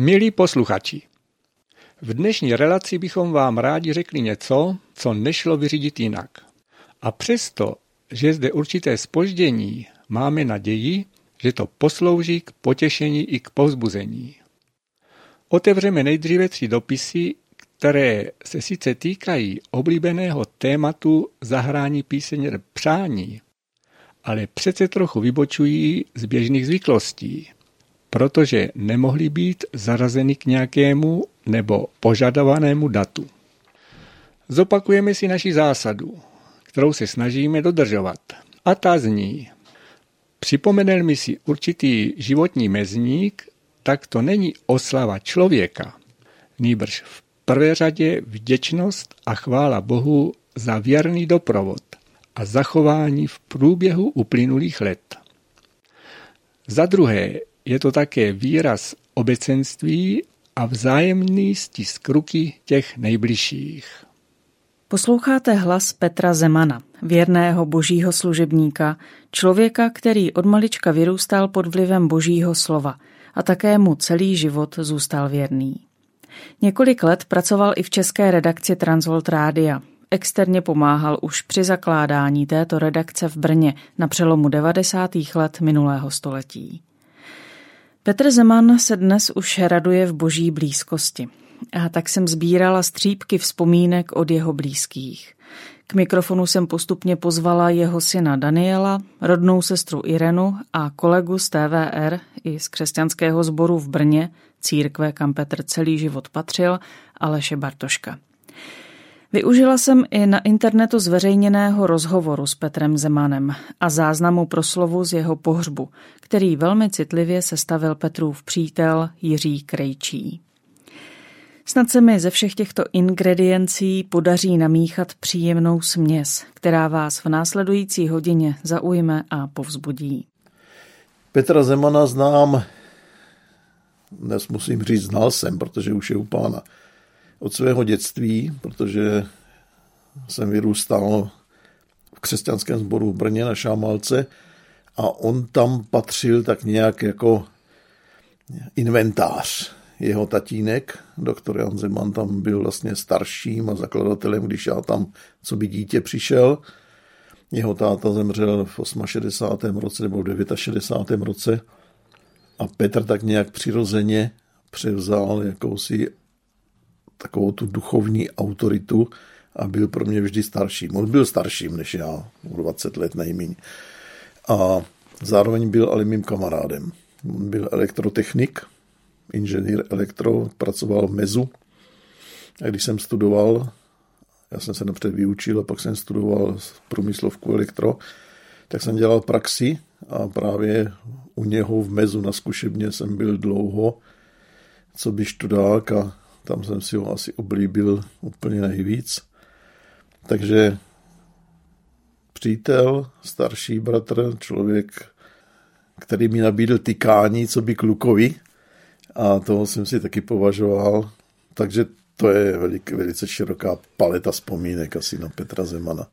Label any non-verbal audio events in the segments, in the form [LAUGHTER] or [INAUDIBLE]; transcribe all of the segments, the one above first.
Milí posluchači, v dnešní relaci bychom vám rádi řekli něco, co nešlo vyřídit jinak. A přesto, že zde určité spoždění, máme naději, že to poslouží k potěšení i k povzbuzení. Otevřeme nejdříve tři dopisy, které se sice týkají oblíbeného tématu zahrání píseň přání, ale přece trochu vybočují z běžných zvyklostí, protože nemohly být zarazeny k nějakému nebo požadovanému datu. Zopakujeme si naši zásadu, kterou se snažíme dodržovat. A ta zní, připomenel mi si určitý životní mezník, tak to není oslava člověka, nýbrž v prvé řadě vděčnost a chvála Bohu za věrný doprovod a zachování v průběhu uplynulých let. Za druhé je to také výraz obecenství a vzájemný stisk ruky těch nejbližších. Posloucháte hlas Petra Zemana, věrného božího služebníka, člověka, který od malička vyrůstal pod vlivem božího slova a také mu celý život zůstal věrný. Několik let pracoval i v české redakci Transvolt Rádia. Externě pomáhal už při zakládání této redakce v Brně na přelomu 90. let minulého století. Petr Zeman se dnes už raduje v boží blízkosti. A tak jsem sbírala střípky vzpomínek od jeho blízkých. K mikrofonu jsem postupně pozvala jeho syna Daniela, rodnou sestru Irenu a kolegu z TVR i z křesťanského sboru v Brně, církve, kam Petr celý život patřil, Aleše Bartoška. Využila jsem i na internetu zveřejněného rozhovoru s Petrem Zemanem a záznamu proslovu z jeho pohřbu, který velmi citlivě sestavil Petrův přítel Jiří Krejčí. Snad se mi ze všech těchto ingrediencí podaří namíchat příjemnou směs, která vás v následující hodině zaujme a povzbudí. Petra Zemana znám, dnes musím říct, znal jsem, protože už je u pána od svého dětství, protože jsem vyrůstal v křesťanském sboru v Brně na Šámalce a on tam patřil tak nějak jako inventář. Jeho tatínek, doktor Jan Zeman, tam byl vlastně starším a zakladatelem, když já tam, co by dítě přišel. Jeho táta zemřel v 68. roce nebo v 69. roce a Petr tak nějak přirozeně převzal jakousi takovou tu duchovní autoritu a byl pro mě vždy starším. On byl starším než já, 20 let nejméně. A zároveň byl ale mým kamarádem. On byl elektrotechnik, inženýr elektro, pracoval v MEZu. A když jsem studoval, já jsem se napřed vyučil a pak jsem studoval průmyslovku elektro, tak jsem dělal praxi a právě u něho v Mezu na zkušebně jsem byl dlouho, co by študák a tam jsem si ho asi oblíbil úplně nejvíc. Takže přítel, starší bratr, člověk, který mi nabídl tykání, co by klukovi a toho jsem si taky považoval. Takže to je velice široká paleta vzpomínek asi na Petra Zemana.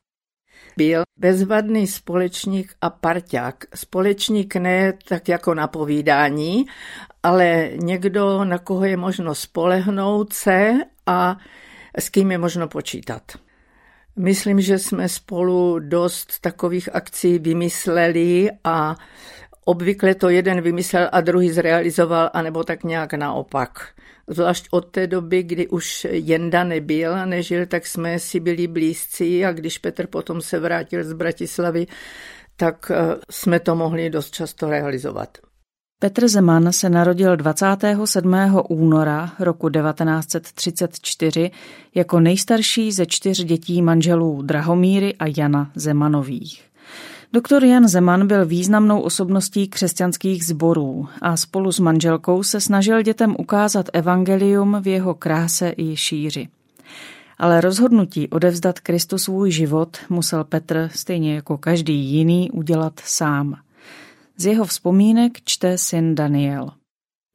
Byl bezvadný společník a parťák. Společník ne tak jako na povídání, ale někdo, na koho je možno spolehnout se a s kým je možno počítat. Myslím, že jsme spolu dost takových akcí vymysleli a obvykle to jeden vymyslel a druhý zrealizoval, anebo tak nějak naopak. Zvlášť od té doby, kdy už Jenda nebyl a nežil, tak jsme si byli blízcí a když Petr potom se vrátil z Bratislavy, tak eh, jsme to mohli dost často realizovat. Petr Zeman se narodil 27. února roku 1934 jako nejstarší ze čtyř dětí manželů Drahomíry a Jana Zemanových. Doktor Jan Zeman byl významnou osobností křesťanských sborů a spolu s manželkou se snažil dětem ukázat evangelium v jeho kráse i šíři. Ale rozhodnutí odevzdat Kristu svůj život musel Petr, stejně jako každý jiný, udělat sám – z jeho vzpomínek čte syn Daniel.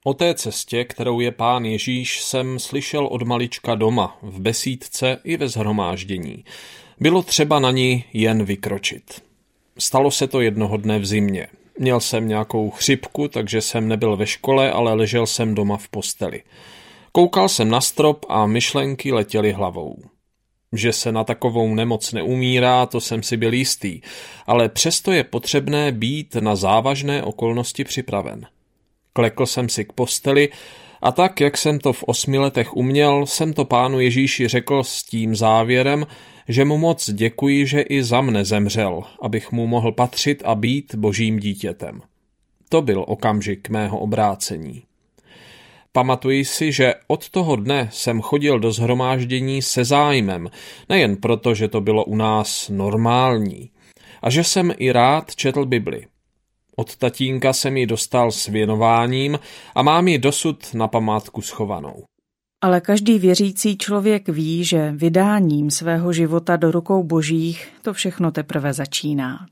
O té cestě, kterou je pán Ježíš, jsem slyšel od malička doma, v besídce i ve zhromáždění. Bylo třeba na ní jen vykročit. Stalo se to jednoho dne v zimě. Měl jsem nějakou chřipku, takže jsem nebyl ve škole, ale ležel jsem doma v posteli. Koukal jsem na strop a myšlenky letěly hlavou. Že se na takovou nemoc neumírá, to jsem si byl jistý, ale přesto je potřebné být na závažné okolnosti připraven. Klekl jsem si k posteli a tak, jak jsem to v osmi letech uměl, jsem to pánu Ježíši řekl s tím závěrem, že mu moc děkuji, že i za mne zemřel, abych mu mohl patřit a být božím dítětem. To byl okamžik mého obrácení. Pamatuji si, že od toho dne jsem chodil do zhromáždění se zájmem, nejen proto, že to bylo u nás normální, a že jsem i rád četl Bibli. Od tatínka jsem ji dostal s věnováním a mám ji dosud na památku schovanou. Ale každý věřící člověk ví, že vydáním svého života do rukou božích to všechno teprve začíná.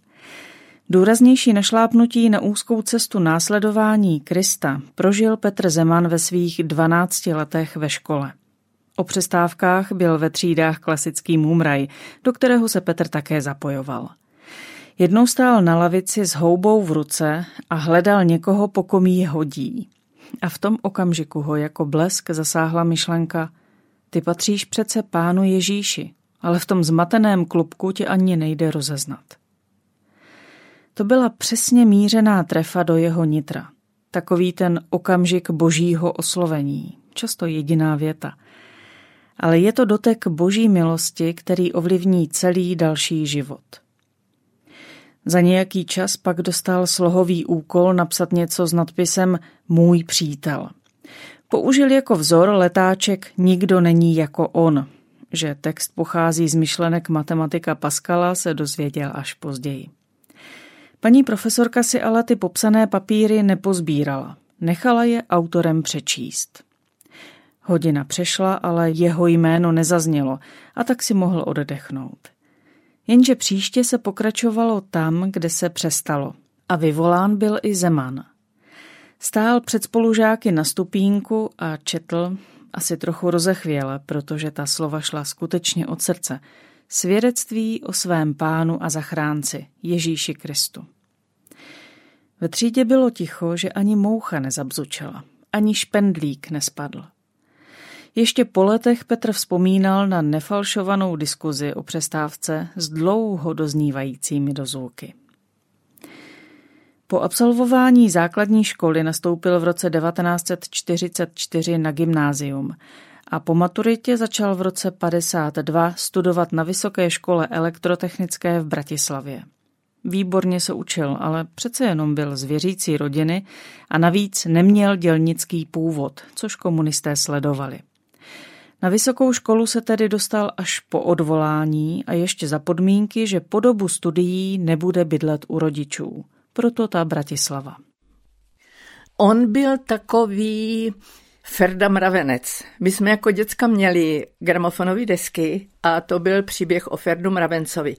Důraznější našlápnutí na úzkou cestu následování Krista prožil Petr Zeman ve svých 12 letech ve škole. O přestávkách byl ve třídách klasický mumraj, do kterého se Petr také zapojoval. Jednou stál na lavici s houbou v ruce a hledal někoho, po kom jí hodí. A v tom okamžiku ho jako blesk zasáhla myšlenka Ty patříš přece pánu Ježíši, ale v tom zmateném klubku ti ani nejde rozeznat. To byla přesně mířená trefa do jeho nitra. Takový ten okamžik božího oslovení, často jediná věta. Ale je to dotek boží milosti, který ovlivní celý další život. Za nějaký čas pak dostal slohový úkol napsat něco s nadpisem Můj přítel. Použil jako vzor letáček Nikdo není jako on. Že text pochází z myšlenek matematika Pascala se dozvěděl až později. Paní profesorka si ale ty popsané papíry nepozbírala. Nechala je autorem přečíst. Hodina přešla, ale jeho jméno nezaznělo a tak si mohl oddechnout. Jenže příště se pokračovalo tam, kde se přestalo. A vyvolán byl i Zeman. Stál před spolužáky na stupínku a četl, asi trochu rozechvěle, protože ta slova šla skutečně od srdce, svědectví o svém pánu a zachránci, Ježíši Kristu. Ve třídě bylo ticho, že ani moucha nezabzučela, ani špendlík nespadl. Ještě po letech Petr vzpomínal na nefalšovanou diskuzi o přestávce s dlouho doznívajícími dozvuky. Po absolvování základní školy nastoupil v roce 1944 na gymnázium a po maturitě začal v roce 52 studovat na Vysoké škole elektrotechnické v Bratislavě. Výborně se učil, ale přece jenom byl z věřící rodiny a navíc neměl dělnický původ, což komunisté sledovali. Na vysokou školu se tedy dostal až po odvolání a ještě za podmínky, že po dobu studií nebude bydlet u rodičů. Proto ta Bratislava. On byl takový Ferda Mravenec. My jsme jako děcka měli gramofonové desky a to byl příběh o Ferdu Mravencovi.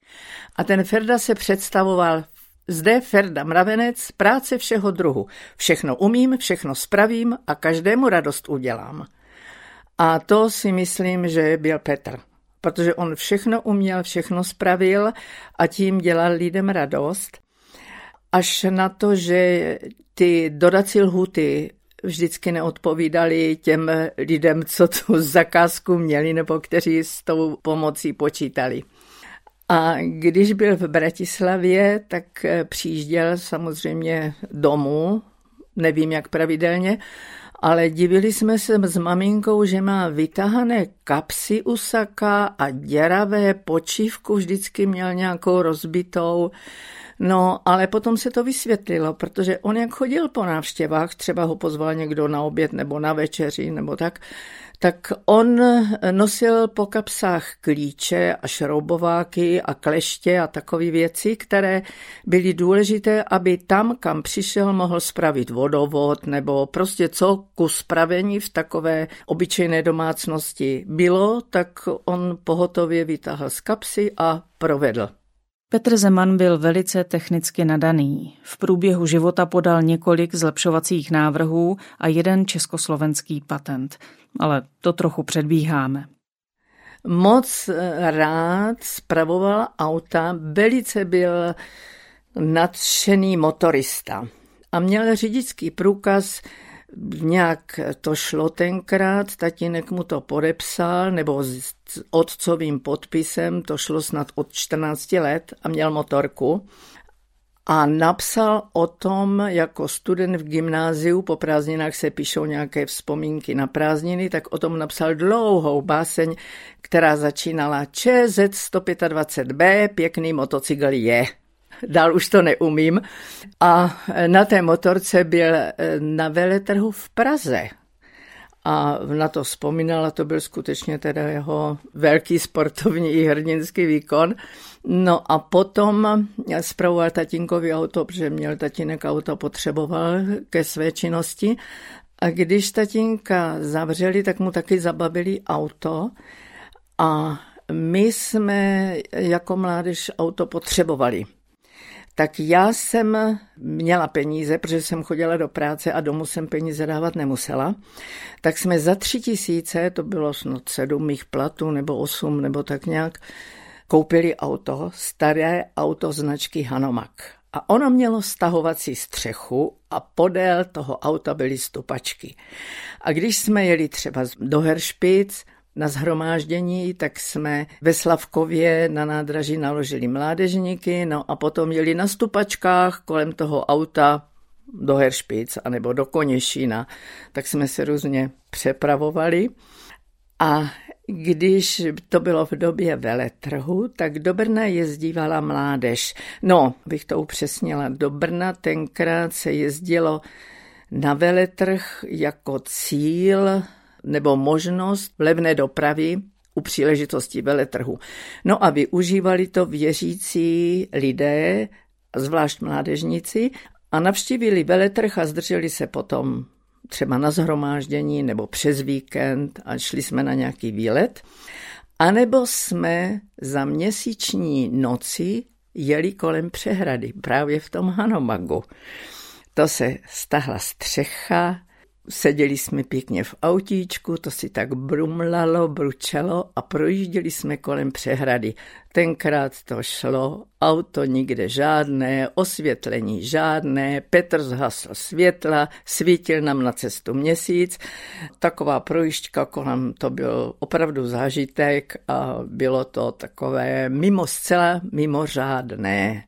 A ten Ferda se představoval zde Ferda Mravenec, práce všeho druhu. Všechno umím, všechno spravím a každému radost udělám. A to si myslím, že byl Petr, protože on všechno uměl, všechno spravil a tím dělal lidem radost. Až na to, že ty dodací lhuty vždycky neodpovídali těm lidem, co tu zakázku měli nebo kteří s tou pomocí počítali. A když byl v Bratislavě, tak přijížděl samozřejmě domů, nevím jak pravidelně, ale divili jsme se s maminkou, že má vytahané kapsy u saka a děravé počívku, vždycky měl nějakou rozbitou. No, ale potom se to vysvětlilo, protože on jak chodil po návštěvách, třeba ho pozval někdo na oběd nebo na večeři nebo tak, tak on nosil po kapsách klíče a šroubováky a kleště a takové věci, které byly důležité, aby tam, kam přišel, mohl spravit vodovod nebo prostě co ku spravení v takové obyčejné domácnosti bylo, tak on pohotově vytáhl z kapsy a provedl. Petr Zeman byl velice technicky nadaný. V průběhu života podal několik zlepšovacích návrhů a jeden československý patent. Ale to trochu předbíháme. Moc rád spravoval auta, velice byl nadšený motorista a měl řidičský průkaz nějak to šlo tenkrát, tatínek mu to podepsal, nebo s otcovým podpisem, to šlo snad od 14 let a měl motorku. A napsal o tom jako student v gymnáziu, po prázdninách se píšou nějaké vzpomínky na prázdniny, tak o tom napsal dlouhou báseň, která začínala ČZ 125B, pěkný motocykl je dál už to neumím. A na té motorce byl eh, na veletrhu v Praze. A na to vzpomínala, to byl skutečně teda jeho velký sportovní i hrdinský výkon. No a potom zpravoval tatínkovi auto, protože měl tatínek auto, potřeboval ke své činnosti. A když tatínka zavřeli, tak mu taky zabavili auto a my jsme jako mládež auto potřebovali tak já jsem měla peníze, protože jsem chodila do práce a domů jsem peníze dávat nemusela, tak jsme za tři tisíce, to bylo snad sedm mých platů nebo osm nebo tak nějak, koupili auto, staré auto značky Hanomak. A ono mělo stahovací střechu a podél toho auta byly stupačky. A když jsme jeli třeba do Heršpic, na zhromáždění, tak jsme ve Slavkově na nádraží naložili mládežníky, no a potom jeli na stupačkách kolem toho auta do Heršpic anebo do Koněšína, tak jsme se různě přepravovali. A když to bylo v době veletrhu, tak do Brna jezdívala mládež. No, bych to upřesnila, do Brna tenkrát se jezdilo na veletrh jako cíl nebo možnost levné dopravy u příležitosti veletrhu. No a využívali to věřící lidé, zvlášť mládežníci, a navštívili veletrh a zdrželi se potom třeba na zhromáždění nebo přes víkend a šli jsme na nějaký výlet. A nebo jsme za měsíční noci jeli kolem přehrady, právě v tom Hanomagu. To se stahla střecha, Seděli jsme pěkně v autíčku, to si tak brumlalo, bručelo a projížděli jsme kolem přehrady. Tenkrát to šlo, auto nikde žádné, osvětlení žádné, Petr zhasl světla, svítil nám na cestu měsíc. Taková projížďka kolem, to byl opravdu zážitek a bylo to takové mimo zcela mimořádné.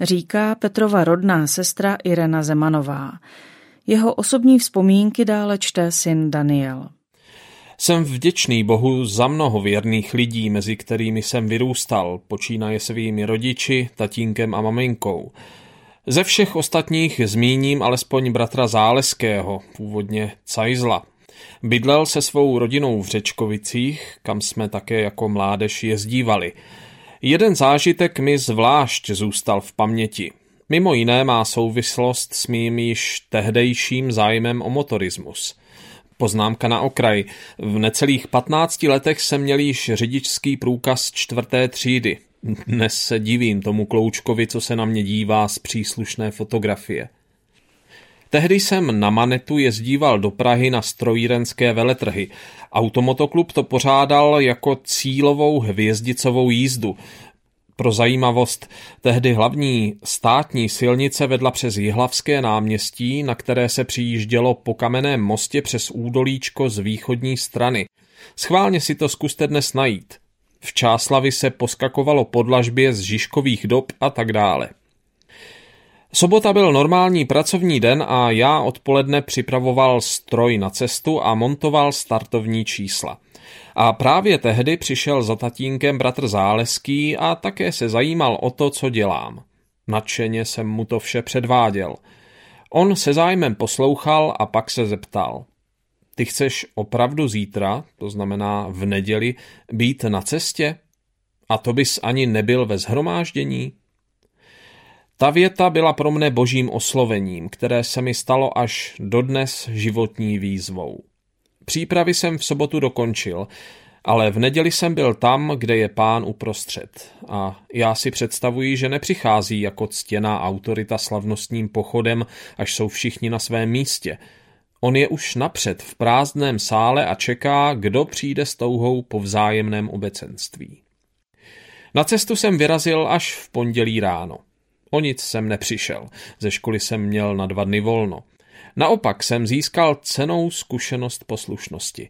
Říká Petrova rodná sestra Irena Zemanová. Jeho osobní vzpomínky dále čte syn Daniel. Jsem vděčný Bohu za mnoho věrných lidí, mezi kterými jsem vyrůstal, počínaje svými rodiči, tatínkem a maminkou. Ze všech ostatních zmíním alespoň bratra Záleského, původně Cajzla. Bydlel se svou rodinou v Řečkovicích, kam jsme také jako mládež jezdívali. Jeden zážitek mi zvlášť zůstal v paměti. Mimo jiné má souvislost s mým již tehdejším zájmem o motorismus. Poznámka na okraj. V necelých 15 letech jsem měl již řidičský průkaz čtvrté třídy. Dnes se divím tomu kloučkovi, co se na mě dívá z příslušné fotografie. Tehdy jsem na Manetu jezdíval do Prahy na strojírenské veletrhy. Automotoklub to pořádal jako cílovou hvězdicovou jízdu. Pro zajímavost, tehdy hlavní státní silnice vedla přes Jihlavské náměstí, na které se přijíždělo po kamenném mostě přes údolíčko z východní strany. Schválně si to zkuste dnes najít. V Čáslavi se poskakovalo podlažbě z Žižkových dob a tak dále. Sobota byl normální pracovní den a já odpoledne připravoval stroj na cestu a montoval startovní čísla. A právě tehdy přišel za tatínkem bratr Záleský a také se zajímal o to, co dělám. Nadšeně jsem mu to vše předváděl. On se zájmem poslouchal a pak se zeptal. Ty chceš opravdu zítra, to znamená v neděli, být na cestě? A to bys ani nebyl ve zhromáždění? Ta věta byla pro mne božím oslovením, které se mi stalo až dodnes životní výzvou. Přípravy jsem v sobotu dokončil, ale v neděli jsem byl tam, kde je pán uprostřed. A já si představuji, že nepřichází jako ctěná autorita slavnostním pochodem, až jsou všichni na svém místě. On je už napřed v prázdném sále a čeká, kdo přijde s touhou po vzájemném obecenství. Na cestu jsem vyrazil až v pondělí ráno. O nic jsem nepřišel, ze školy jsem měl na dva dny volno. Naopak jsem získal cenou zkušenost poslušnosti.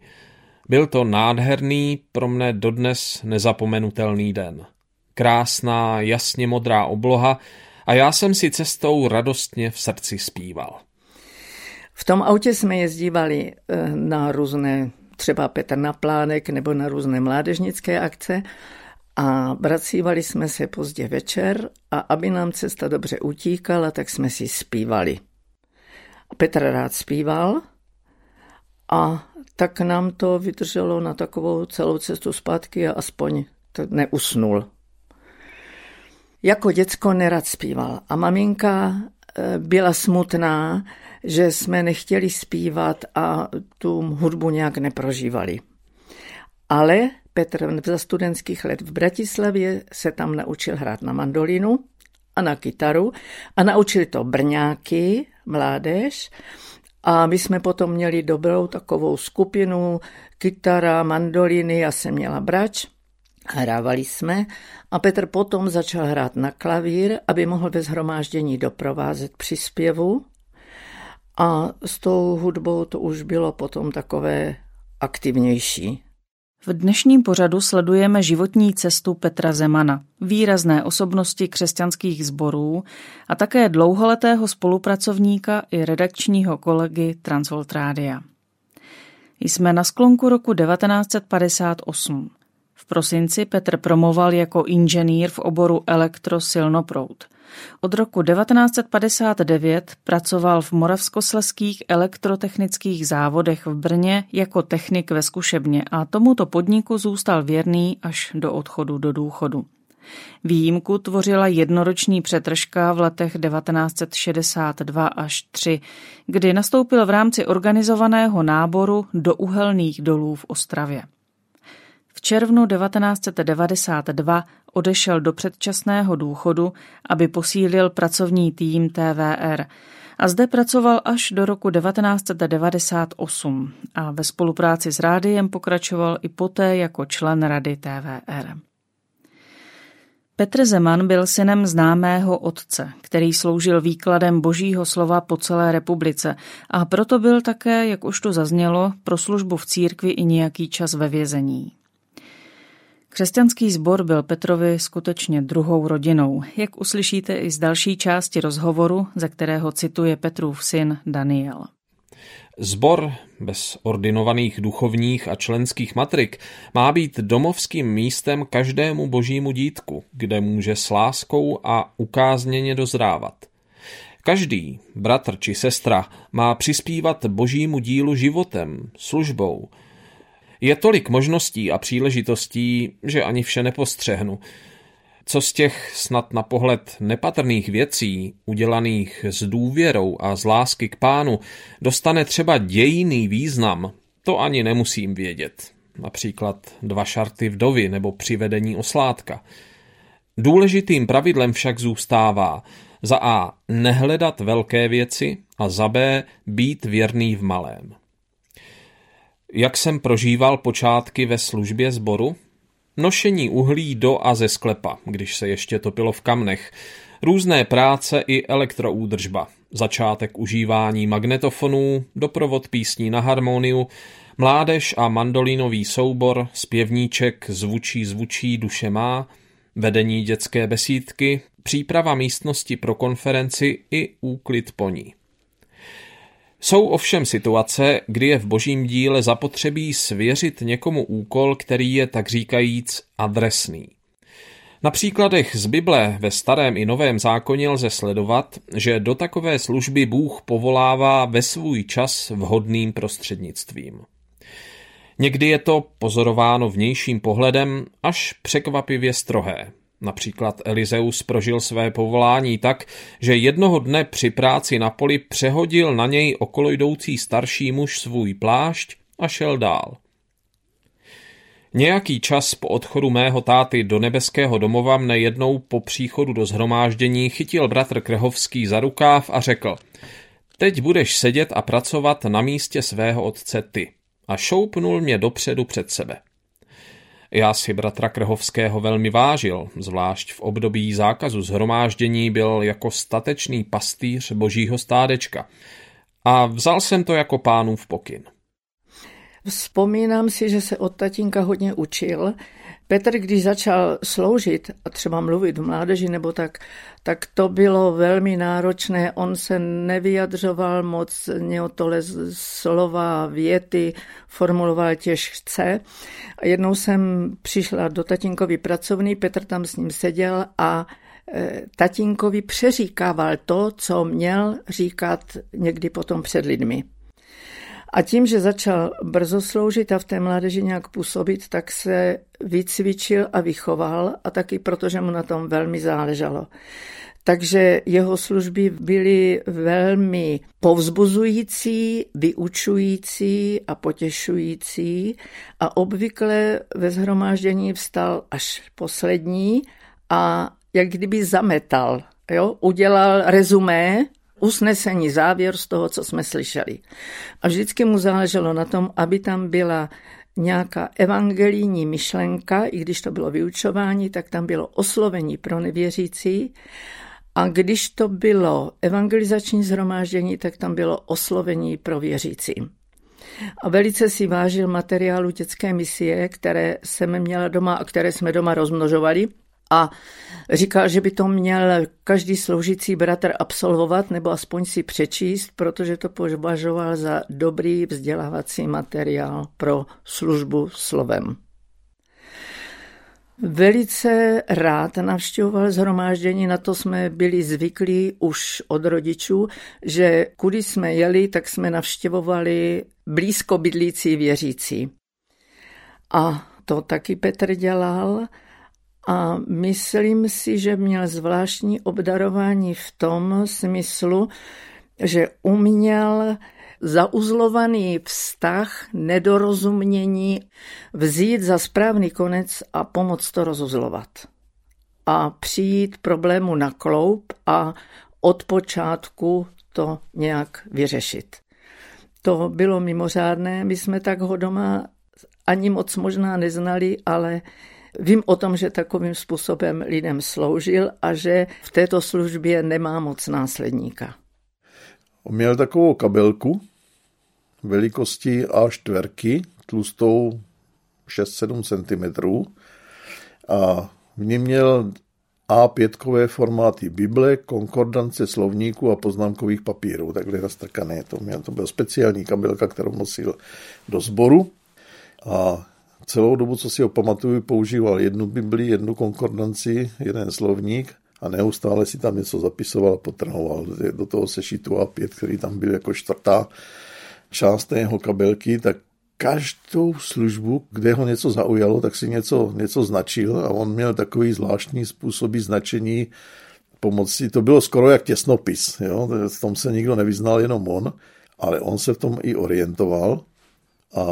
Byl to nádherný, pro mne dodnes nezapomenutelný den. Krásná, jasně modrá obloha a já jsem si cestou radostně v srdci zpíval. V tom autě jsme jezdívali eh, na různé, třeba Petr na plánek nebo na různé mládežnické akce a vracívali jsme se pozdě večer a aby nám cesta dobře utíkala, tak jsme si zpívali. Petr rád zpíval a tak nám to vydrželo na takovou celou cestu zpátky a aspoň to neusnul. Jako děcko nerad zpíval a maminka eh, byla smutná, že jsme nechtěli zpívat a tu hudbu nějak neprožívali. Ale Petr za studentských let v Bratislavě se tam naučil hrát na mandolinu a na kytaru a naučili to brňáky, mládež. A my jsme potom měli dobrou takovou skupinu, kytara, mandoliny, já jsem měla brač, hrávali jsme a Petr potom začal hrát na klavír, aby mohl ve zhromáždění doprovázet při zpěvu. A s tou hudbou to už bylo potom takové aktivnější. V dnešním pořadu sledujeme životní cestu Petra Zemana, výrazné osobnosti křesťanských sborů a také dlouholetého spolupracovníka i redakčního kolegy Transvolt Rádia. Jsme na sklonku roku 1958. V prosinci Petr promoval jako inženýr v oboru elektrosilnoproud – od roku 1959 pracoval v moravskosleských elektrotechnických závodech v Brně jako technik ve zkušebně a tomuto podniku zůstal věrný až do odchodu do důchodu. Výjimku tvořila jednoroční přetržka v letech 1962 až 3, kdy nastoupil v rámci organizovaného náboru do uhelných dolů v Ostravě. V červnu 1992 odešel do předčasného důchodu, aby posílil pracovní tým TVR a zde pracoval až do roku 1998 a ve spolupráci s rádiem pokračoval i poté jako člen rady TVR. Petr Zeman byl synem známého otce, který sloužil výkladem božího slova po celé republice a proto byl také, jak už tu zaznělo, pro službu v církvi i nějaký čas ve vězení. Křesťanský sbor byl Petrovi skutečně druhou rodinou, jak uslyšíte i z další části rozhovoru, ze kterého cituje Petrův syn Daniel. Zbor bez ordinovaných duchovních a členských matrik má být domovským místem každému božímu dítku, kde může s láskou a ukázněně dozrávat. Každý, bratr či sestra, má přispívat božímu dílu životem, službou, je tolik možností a příležitostí, že ani vše nepostřehnu. Co z těch snad na pohled nepatrných věcí, udělaných s důvěrou a z lásky k pánu, dostane třeba dějiný význam, to ani nemusím vědět. Například dva šarty vdovy nebo přivedení osládka. Důležitým pravidlem však zůstává za A. nehledat velké věci a za B. být věrný v malém. Jak jsem prožíval počátky ve službě sboru? Nošení uhlí do a ze sklepa, když se ještě topilo v kamnech, různé práce i elektroúdržba, začátek užívání magnetofonů, doprovod písní na harmoniu, mládež a mandolínový soubor, zpěvníček zvučí zvučí duše má, vedení dětské besídky, příprava místnosti pro konferenci i úklid po ní. Jsou ovšem situace, kdy je v božím díle zapotřebí svěřit někomu úkol, který je tak říkajíc adresný. Na příkladech z Bible ve starém i novém zákoně lze sledovat, že do takové služby Bůh povolává ve svůj čas vhodným prostřednictvím. Někdy je to pozorováno vnějším pohledem až překvapivě strohé. Například Elizeus prožil své povolání tak, že jednoho dne při práci na poli přehodil na něj okolo jdoucí starší muž svůj plášť a šel dál. Nějaký čas po odchodu mého táty do nebeského domova mne jednou po příchodu do zhromáždění chytil bratr Krhovský za rukáv a řekl Teď budeš sedět a pracovat na místě svého otce ty. A šoupnul mě dopředu před sebe. Já si bratra Krhovského velmi vážil, zvlášť v období zákazu zhromáždění byl jako statečný pastýř božího stádečka. A vzal jsem to jako pánův pokyn. Vzpomínám si, že se od tatínka hodně učil. Petr, když začal sloužit a třeba mluvit v mládeži nebo tak, tak to bylo velmi náročné. On se nevyjadřoval moc, měl tohle slova, věty, formuloval těžce. Jednou jsem přišla do tatínkovy pracovny, Petr tam s ním seděl a e, tatínkovi přeříkával to, co měl říkat někdy potom před lidmi. A tím, že začal brzo sloužit a v té mládeži nějak působit, tak se vycvičil a vychoval a taky protože mu na tom velmi záležalo. Takže jeho služby byly velmi povzbuzující, vyučující a potěšující a obvykle ve zhromáždění vstal až poslední a jak kdyby zametal, jo? udělal rezumé usnesení, závěr z toho, co jsme slyšeli. A vždycky mu záleželo na tom, aby tam byla nějaká evangelijní myšlenka, i když to bylo vyučování, tak tam bylo oslovení pro nevěřící. A když to bylo evangelizační zhromáždění, tak tam bylo oslovení pro věřící. A velice si vážil materiálu dětské misie, které jsem měla doma a které jsme doma rozmnožovali a říkal, že by to měl každý sloužící bratr absolvovat nebo aspoň si přečíst, protože to považoval za dobrý vzdělávací materiál pro službu slovem. Velice rád navštěvoval zhromáždění, na to jsme byli zvyklí už od rodičů, že kudy jsme jeli, tak jsme navštěvovali blízko bydlící věřící. A to taky Petr dělal a myslím si, že měl zvláštní obdarování v tom smyslu, že uměl zauzlovaný vztah, nedorozumění vzít za správný konec a pomoct to rozuzlovat. A přijít problému na kloup a od počátku to nějak vyřešit. To bylo mimořádné, my jsme tak ho doma ani moc možná neznali, ale Vím o tom, že takovým způsobem lidem sloužil a že v této službě nemá moc následníka. Měl takovou kabelku velikosti A4, tlustou 6-7 cm a v ní měl A5 formáty Bible, konkordance slovníků a poznámkových papírů, takhle roztrkané. To, měl, to byl speciální kabelka, kterou nosil do sboru a celou dobu, co si ho pamatuju, používal jednu Bibli, jednu konkordanci, jeden slovník a neustále si tam něco zapisoval a potrhoval. Do toho sešitu A5, který tam byl jako čtvrtá část té jeho kabelky, tak každou službu, kde ho něco zaujalo, tak si něco, něco značil a on měl takový zvláštní způsoby značení pomocí. To bylo skoro jak těsnopis. Jo? V tom se nikdo nevyznal, jenom on, ale on se v tom i orientoval a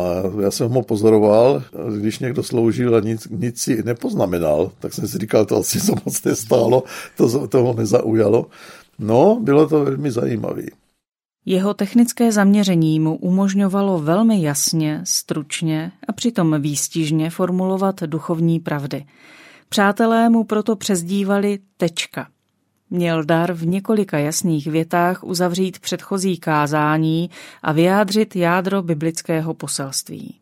já jsem ho pozoroval, když někdo sloužil a nic, nic si nepoznamenal, tak jsem si říkal, to asi [LAUGHS] to moc nestálo, to toho nezaujalo. No, bylo to velmi zajímavé. Jeho technické zaměření mu umožňovalo velmi jasně, stručně a přitom výstižně formulovat duchovní pravdy. Přátelé mu proto přezdívali tečka. Měl dar v několika jasných větách uzavřít předchozí kázání a vyjádřit jádro biblického poselství.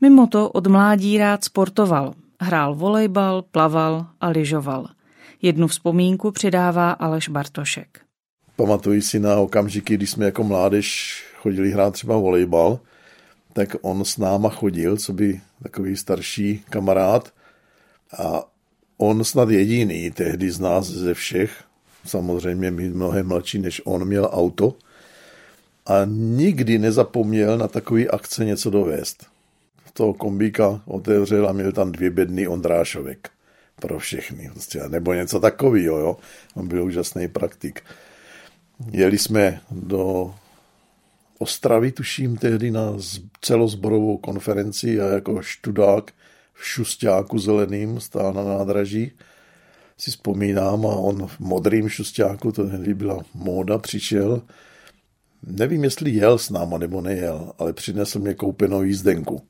Mimo to od mládí rád sportoval, hrál volejbal, plaval a lyžoval. Jednu vzpomínku přidává Aleš Bartošek. Pamatuji si na okamžiky, kdy jsme jako mládež chodili hrát třeba volejbal, tak on s náma chodil, co by takový starší kamarád a on snad jediný tehdy z nás ze všech, samozřejmě my mnohem mladší než on, měl auto a nikdy nezapomněl na takový akce něco dovést. Toho kombíka otevřel a měl tam dvě bedny Ondrášovek pro všechny. Prostě, nebo něco takového, jo. On byl úžasný praktik. Jeli jsme do Ostravy, tuším, tehdy na celozborovou konferenci a jako študák v šustáku zeleným, stál na nádraží, si vzpomínám, a on v modrým šustáku, to tehdy byla móda, přišel, nevím, jestli jel s náma nebo nejel, ale přinesl mě koupenou jízdenku.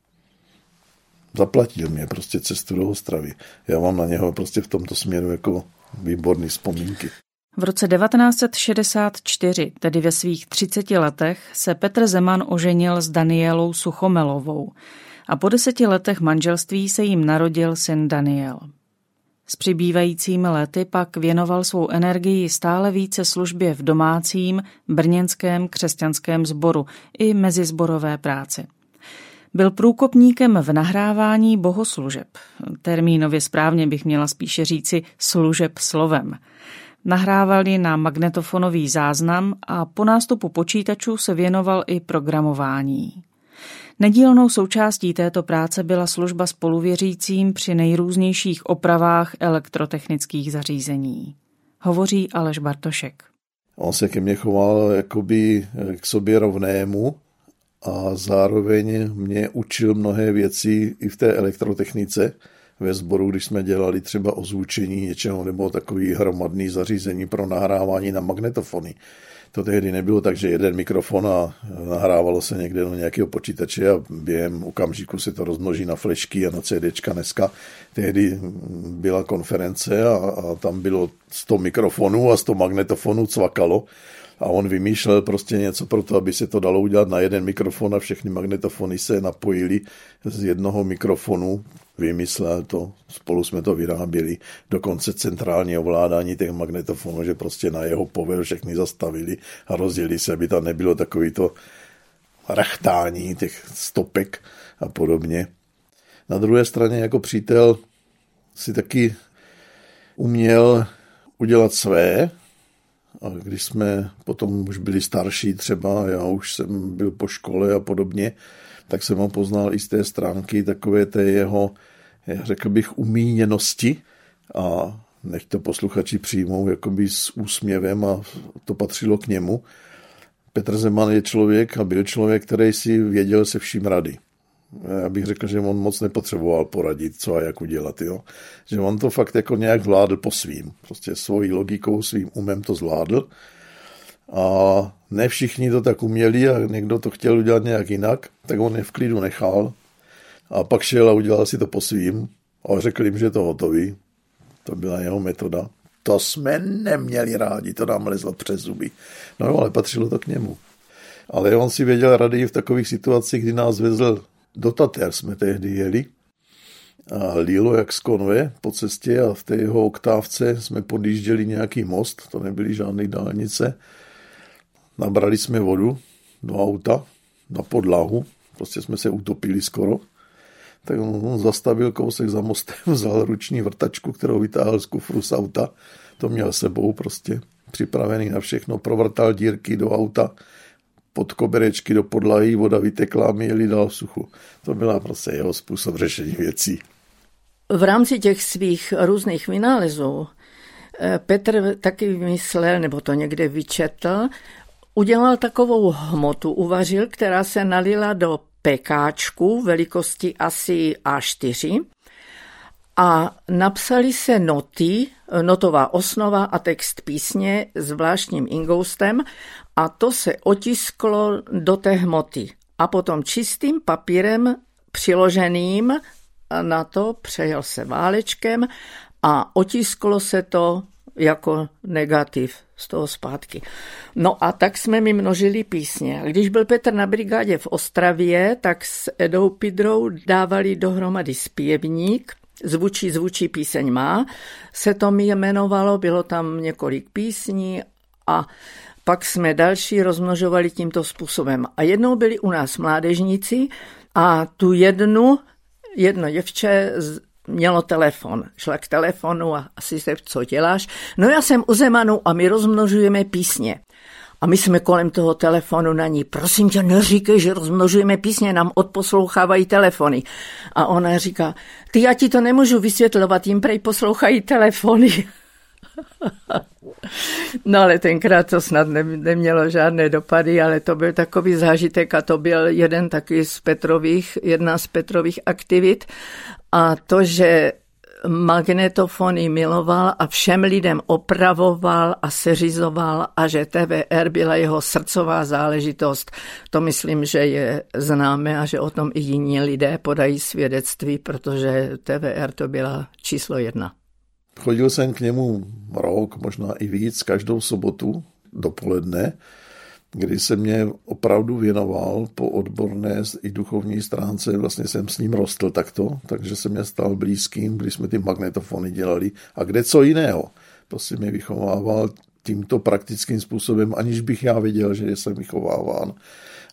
Zaplatil mě prostě cestu do Ostravy. Já mám na něho prostě v tomto směru jako výborný vzpomínky. V roce 1964, tedy ve svých 30 letech, se Petr Zeman oženil s Danielou Suchomelovou a po deseti letech manželství se jim narodil syn Daniel. S přibývajícími lety pak věnoval svou energii stále více službě v domácím brněnském křesťanském sboru i mezizborové práci. Byl průkopníkem v nahrávání bohoslužeb. Termínově správně bych měla spíše říci služeb slovem. Nahrávali na magnetofonový záznam a po nástupu počítačů se věnoval i programování. Nedílnou součástí této práce byla služba spoluvěřícím při nejrůznějších opravách elektrotechnických zařízení. Hovoří Aleš Bartošek. On se ke mně choval jakoby k sobě rovnému a zároveň mě učil mnohé věci i v té elektrotechnice ve sboru, když jsme dělali třeba ozvučení něčeho nebo takový hromadný zařízení pro nahrávání na magnetofony to tehdy nebylo tak, že jeden mikrofon a nahrávalo se někde do nějakého počítače a během okamžiku se to rozmnoží na flešky a na CDčka dneska. Tehdy byla konference a, a tam bylo 100 mikrofonů a 100 magnetofonů cvakalo a on vymýšlel prostě něco pro to, aby se to dalo udělat na jeden mikrofon a všechny magnetofony se napojily z jednoho mikrofonu. Vymyslel to, spolu jsme to vyráběli, dokonce centrální ovládání těch magnetofonů, že prostě na jeho povel všechny zastavili a rozdělili se, aby tam nebylo takový to rachtání těch stopek a podobně. Na druhé straně jako přítel si taky uměl udělat své, a když jsme potom už byli starší třeba, já už jsem byl po škole a podobně, tak jsem ho poznal i z té stránky takové té jeho, řekl bych, umíněnosti a nech to posluchači přijmou jakoby s úsměvem a to patřilo k němu. Petr Zeman je člověk a byl člověk, který si věděl se vším rady. Já bych řekl, že on moc nepotřeboval poradit, co a jak udělat. Jo? Že on to fakt jako nějak zvládl po svým. Prostě svojí logikou, svým umem to zvládl. A ne všichni to tak uměli a někdo to chtěl udělat nějak jinak, tak on je v klidu nechal. A pak šel a udělal si to po svým a řekl jim, že je to hotový. To byla jeho metoda. To jsme neměli rádi, to nám lezlo přes zuby. No ale patřilo to k němu. Ale on si věděl rady v takových situacích, kdy nás vezl do Tater jsme tehdy jeli a lílo jak z konve po cestě a v té jeho oktávce jsme podjížděli nějaký most, to nebyly žádné dálnice. Nabrali jsme vodu do auta na podlahu, prostě jsme se utopili skoro. Tak on, zastavil kousek za mostem, [LAUGHS] vzal ruční vrtačku, kterou vytáhl z kufru z auta. To měl sebou prostě připravený na všechno, provrtal dírky do auta, pod koberečky do podlahy, voda vytekla a my jeli dál v suchu. To byla prostě jeho způsob řešení věcí. V rámci těch svých různých vynálezů eh, Petr taky vymyslel, nebo to někde vyčetl, udělal takovou hmotu, uvařil, která se nalila do pekáčku velikosti asi A4 a napsali se noty, notová osnova a text písně zvláštním ingoustem a to se otisklo do té hmoty. A potom čistým papírem přiloženým na to přejel se válečkem a otisklo se to jako negativ z toho zpátky. No a tak jsme mi množili písně. Když byl Petr na brigádě v Ostravě, tak s Edou Pidrou dávali dohromady zpěvník, Zvučí, zvučí píseň má, se to mi jmenovalo, bylo tam několik písní a pak jsme další rozmnožovali tímto způsobem. A jednou byli u nás mládežníci a tu jednu, jedno děvče mělo telefon. Šla k telefonu a asi se, co děláš? No já jsem u Zemanu a my rozmnožujeme písně. A my jsme kolem toho telefonu na ní, prosím tě, neříkej, že rozmnožujeme písně, nám odposlouchávají telefony. A ona říká, ty já ti to nemůžu vysvětlovat, jim prej poslouchají telefony. [LAUGHS] No ale tenkrát to snad nemělo žádné dopady, ale to byl takový zážitek a to byl jeden taky z Petrových, jedna z Petrových aktivit. A to, že magnetofony miloval a všem lidem opravoval a seřizoval a že TVR byla jeho srdcová záležitost. To myslím, že je známe a že o tom i jiní lidé podají svědectví, protože TVR to byla číslo jedna. Chodil jsem k němu rok, možná i víc, každou sobotu dopoledne kdy se mě opravdu věnoval po odborné i duchovní stránce, vlastně jsem s ním rostl takto, takže se mě stal blízkým, když jsme ty magnetofony dělali a kde co jiného. Prostě mě vychovával tímto praktickým způsobem, aniž bych já věděl, že jsem vychováván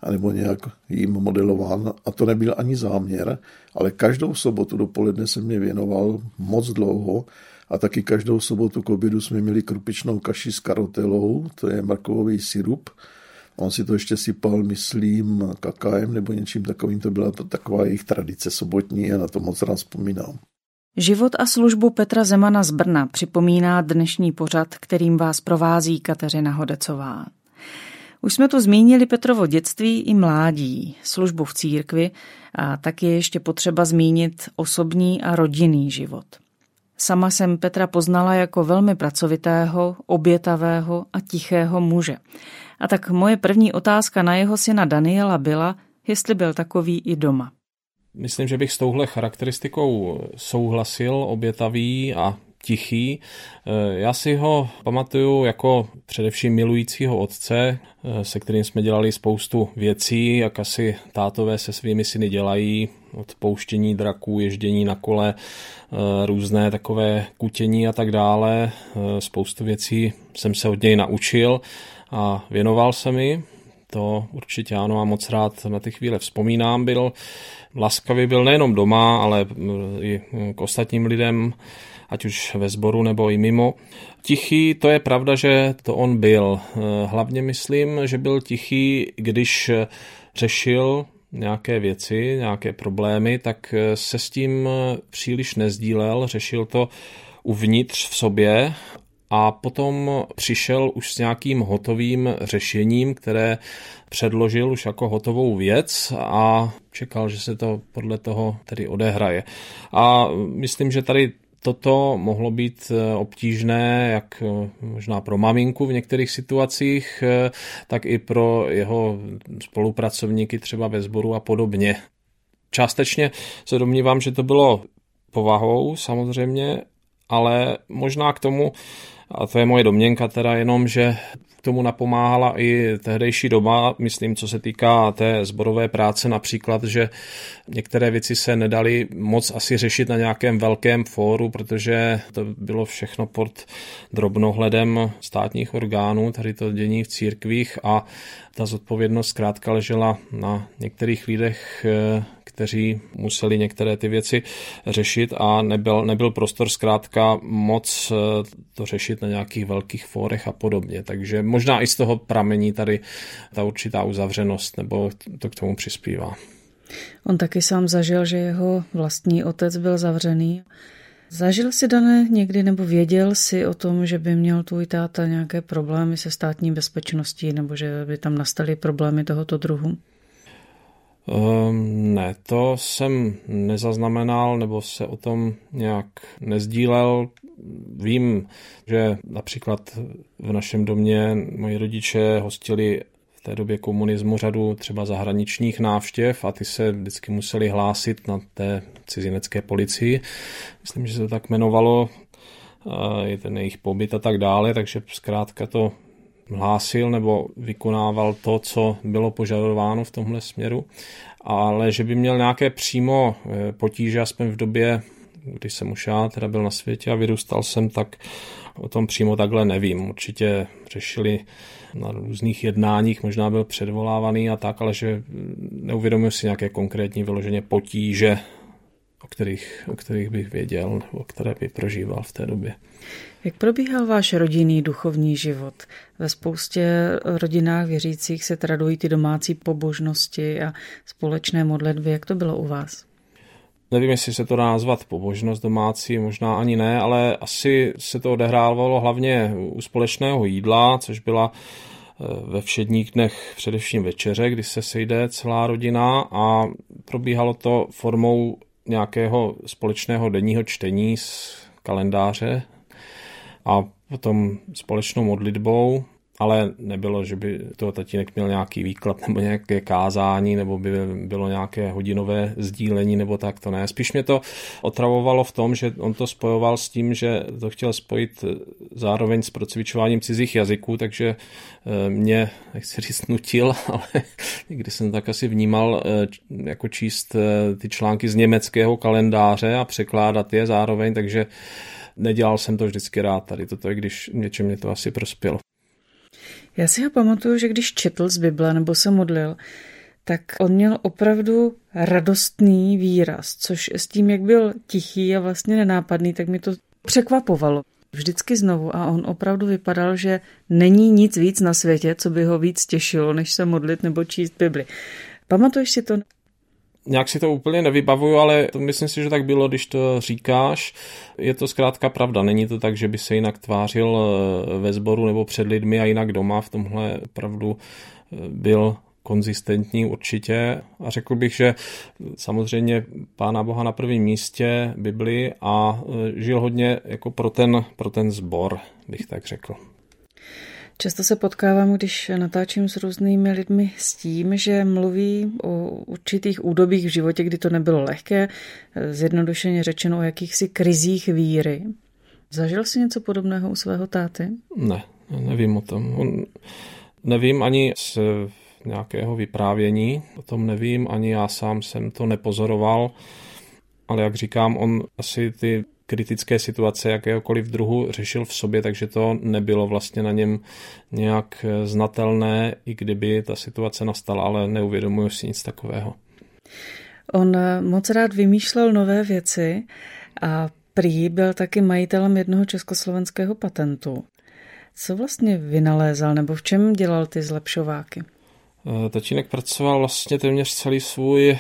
anebo nějak jim modelován. A to nebyl ani záměr, ale každou sobotu dopoledne se mě věnoval moc dlouho a taky každou sobotu k obědu jsme měli krupičnou kaši s karotelou, to je markový sirup, On si to ještě sypal, myslím, kakaem nebo něčím takovým. To byla taková jejich tradice sobotní a na to moc rád vzpomínám. Život a službu Petra Zemana z Brna připomíná dnešní pořad, kterým vás provází Kateřina Hodecová. Už jsme tu zmínili Petrovo dětství i mládí, službu v církvi a tak je ještě potřeba zmínit osobní a rodinný život. Sama jsem Petra poznala jako velmi pracovitého, obětavého a tichého muže. A tak moje první otázka na jeho syna Daniela byla, jestli byl takový i doma. Myslím, že bych s touhle charakteristikou souhlasil, obětavý a tichý. Já si ho pamatuju jako především milujícího otce, se kterým jsme dělali spoustu věcí, jak asi tátové se svými syny dělají, od pouštění draků, ježdění na kole, různé takové kutění a tak dále. Spoustu věcí jsem se od něj naučil a věnoval se mi. To určitě ano a moc rád na ty chvíle vzpomínám. Byl laskavý, byl nejenom doma, ale i k ostatním lidem, ať už ve sboru nebo i mimo. Tichý, to je pravda, že to on byl. Hlavně myslím, že byl tichý, když řešil nějaké věci, nějaké problémy, tak se s tím příliš nezdílel, řešil to uvnitř v sobě a potom přišel už s nějakým hotovým řešením, které předložil už jako hotovou věc a čekal, že se to podle toho tedy odehraje. A myslím, že tady toto mohlo být eh, obtížné jak eh, možná pro maminku v některých situacích, eh, tak i pro jeho spolupracovníky třeba ve sboru a podobně. Částečně se domnívám, že to bylo povahou samozřejmě, ale možná k tomu a to je moje domněnka teda jenom, že k tomu napomáhala i tehdejší doba, myslím, co se týká té zborové práce například, že některé věci se nedaly moc asi řešit na nějakém velkém fóru, protože to bylo všechno pod drobnohledem státních orgánů, tady to dění v církvích a ta zodpovědnost zkrátka ležela na některých lidech, eh, kteří museli některé ty věci řešit a nebyl, nebyl prostor zkrátka moc eh, to řešit na nějakých velkých fórech a podobně. Takže možná i z toho pramení tady ta určitá uzavřenost nebo to k tomu přispívá. On taky sám zažil, že jeho vlastní otec byl zavřený. Zažil si, Dané, někdy nebo věděl si o tom, že by měl tvůj táta nějaké problémy se státní bezpečností nebo že by tam nastaly problémy tohoto druhu? Um, ne, to jsem nezaznamenal nebo se o tom nějak nezdílel. Vím, že například v našem domě moji rodiče hostili v té době komunismu řadu třeba zahraničních návštěv a ty se vždycky museli hlásit na té cizinecké policii. Myslím, že se to tak jmenovalo, je ten jejich pobyt a tak dále, takže zkrátka to hlásil nebo vykonával to, co bylo požadováno v tomhle směru, ale že by měl nějaké přímo eh, potíže, aspoň v době, kdy jsem už já teda byl na světě a vyrůstal jsem, tak o tom přímo takhle nevím. Určitě řešili na různých jednáních, možná byl předvolávaný a tak, ale že neuvědomuji si nějaké konkrétní vyloženě potíže, o kterých, o kterých bych věděl, nebo které by prožíval v té době. Jak probíhal váš rodinný duchovní život? Ve spoustě rodinách věřících se tradují ty domácí pobožnosti a společné modlitby. Jak to bylo u vás? Nevím, jestli se to dá nazvat pobožnost domácí, možná ani ne, ale asi se to odehrávalo hlavně u společného jídla, což byla eh, ve všedních dnech především večeře, kdy se sejde celá rodina a probíhalo to formou nějakého společného denního čtení z kalendáře a potom společnou modlitbou ale nebylo, že by to tatínek měl nějaký výklad nebo nějaké kázání, nebo by bylo nějaké hodinové sdílení, nebo tak to ne. Spíš mě to otravovalo v tom, že on to spojoval s tím, že to chtěl spojit zároveň s procvičováním cizích jazyků, takže eh, mě, nechci říct, nutil, [LAUGHS] ale někdy jsem tak asi vnímal eh, jako číst eh, ty články z německého kalendáře a překládat je zároveň, takže nedělal jsem to vždycky rád tady toto, i když něčem mě to asi prospělo. Já si ho pamatuju, že když četl z Bible nebo se modlil, tak on měl opravdu radostný výraz, což s tím, jak byl tichý a vlastně nenápadný, tak mi to překvapovalo. Vždycky znovu a on opravdu vypadal, že není nic víc na světě, co by ho víc těšilo, než se modlit nebo číst Bibli. Pamatuješ si to? Nějak si to úplně nevybavuju, ale to myslím si, že tak bylo, když to říkáš. Je to zkrátka pravda. Není to tak, že by se jinak tvářil eh, ve sboru nebo před lidmi a jinak doma. V tomhle pravdu eh, byl konzistentní určitě a řekl bych, že samozřejmě Pána Boha na prvním místě Bibli a eh, žil hodně jako pro ten, pro ten zbor, bych tak řekl. Často se potkávám, když natáčím s různými lidmi s tím, že mluví o určitých údobích v životě, kdy to nebylo lehké, zjednodušeně řečeno o jakýchsi krizích víry. Zažil jsi něco podobného u svého táty? Ne, nevím o tom. On, nevím ani z nějakého vyprávění, o tom nevím, ani já sám jsem to nepozoroval, ale jak říkám, on asi ty kritické situace jakéhokoliv druhu řešil v sobě, takže to nebylo vlastně na něm nějak znatelné, i kdyby ta situace nastala, ale neuvědomuji si nic takového. On moc rád vymýšlel nové věci a prý byl taky majitelem jednoho československého patentu. Co vlastně vynalézal nebo v čem dělal ty zlepšováky? Eh, tatínek pracoval vlastně téměř celý svůj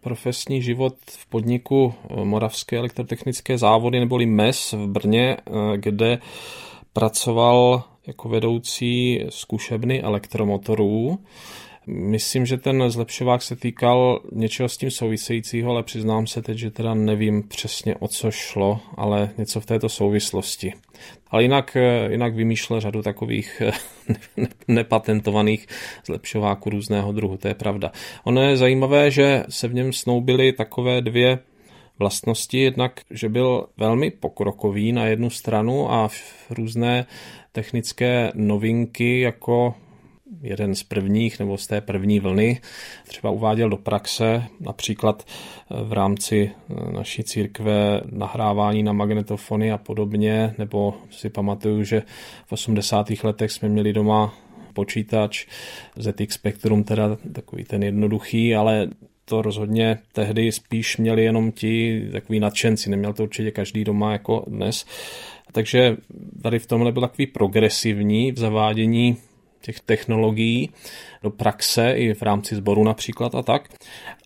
profesní život v podniku eh, Moravské elektrotechnické závody neboli MES v Brně, eh, kde pracoval jako vedoucí zkušebny elektromotorů. Myslím, že ten zlepšovák se týkal něčeho s tím souvisejícího, ale přiznám se teď, že teda nevím přesně o co šlo, ale něco v této souvislosti. Ale jinak, jinak vymýšlel řadu takových [LAUGHS] nepatentovaných zlepšováků různého druhu, to je pravda. Ono je zajímavé, že se v něm snoubily takové dvě vlastnosti, jednak, že byl velmi pokrokový na jednu stranu a různé technické novinky jako jeden z prvních nebo z té první vlny třeba uváděl do praxe, například eh, v rámci eh, naší církve nahrávání na magnetofony a podobně, nebo si pamatuju, že v 80. letech jsme měli doma počítač ZX Spectrum, teda takový ten jednoduchý, ale to rozhodně tehdy spíš měli jenom ti takový nadšenci, neměl to určitě každý doma jako dnes. Takže tady v tomhle byl takový progresivní v zavádění těch technologií do praxe i v rámci sboru například a tak.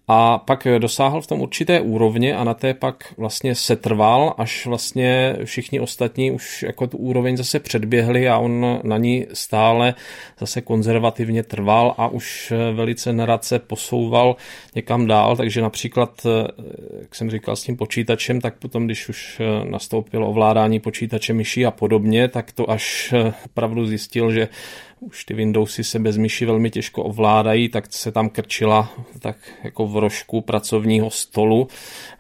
A pak dosáhl v tom určité úrovně a na té pak vlastně setrval, až vlastně všichni ostatní už jako tu úroveň zase předběhli a on na ní stále zase konzervativně trval a už velice nerad se posouval někam dál, takže například, jak jsem říkal s tím počítačem, tak potom, když už nastoupilo ovládání počítače myší a podobně, tak to až opravdu zjistil, že už ty Windowsy se bez myši velmi těžko ovládají, tak se tam krčila tak jako v rožku pracovního stolu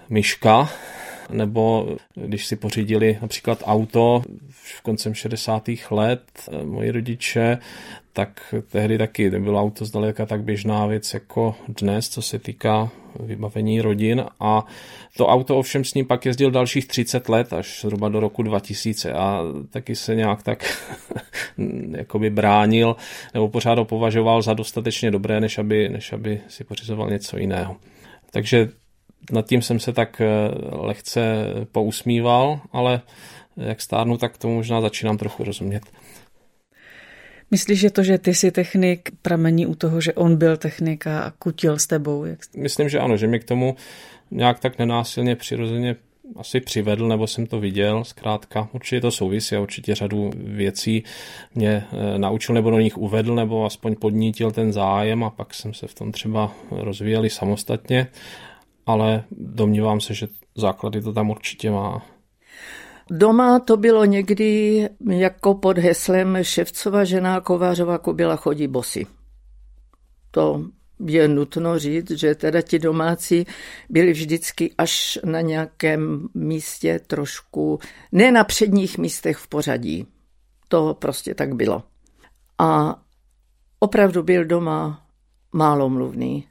myška, nebo když si pořídili například auto v koncem 60. let, eh, moji rodiče, tak tehdy taky nebylo auto zdaleka tak běžná věc jako dnes, co se týká vybavení rodin a to auto ovšem s ním pak jezdil dalších 30 let až zhruba do roku 2000 a taky se nějak tak [LAUGHS] jakoby bránil nebo pořád ho považoval za dostatečně dobré, než aby, než aby si pořizoval něco jiného. Takže nad tím jsem se tak eh, lehce pousmíval, ale jak stárnu, tak to možná začínám trochu rozumět. Myslíš, že to, že ty jsi technik, pramení u toho, že on byl technik a kutil s tebou? Jak... Myslím, že ano, že mi k tomu nějak tak nenásilně přirozeně asi přivedl, nebo jsem to viděl, zkrátka. Určitě to souvisí a určitě řadu věcí mě eh, naučil nebo do nich uvedl, nebo aspoň podnítil ten zájem a pak jsem se v tom třeba rozvíjeli samostatně. Ale domnívám se, že základy to tam určitě má. Doma to bylo někdy jako pod heslem Ševcova žena Kovářova Kubila chodí bosy. To je nutno říct, že teda ti domácí byli vždycky až na nějakém místě trošku, ne na předních místech v pořadí. To prostě tak bylo. A opravdu byl doma málo mluvný.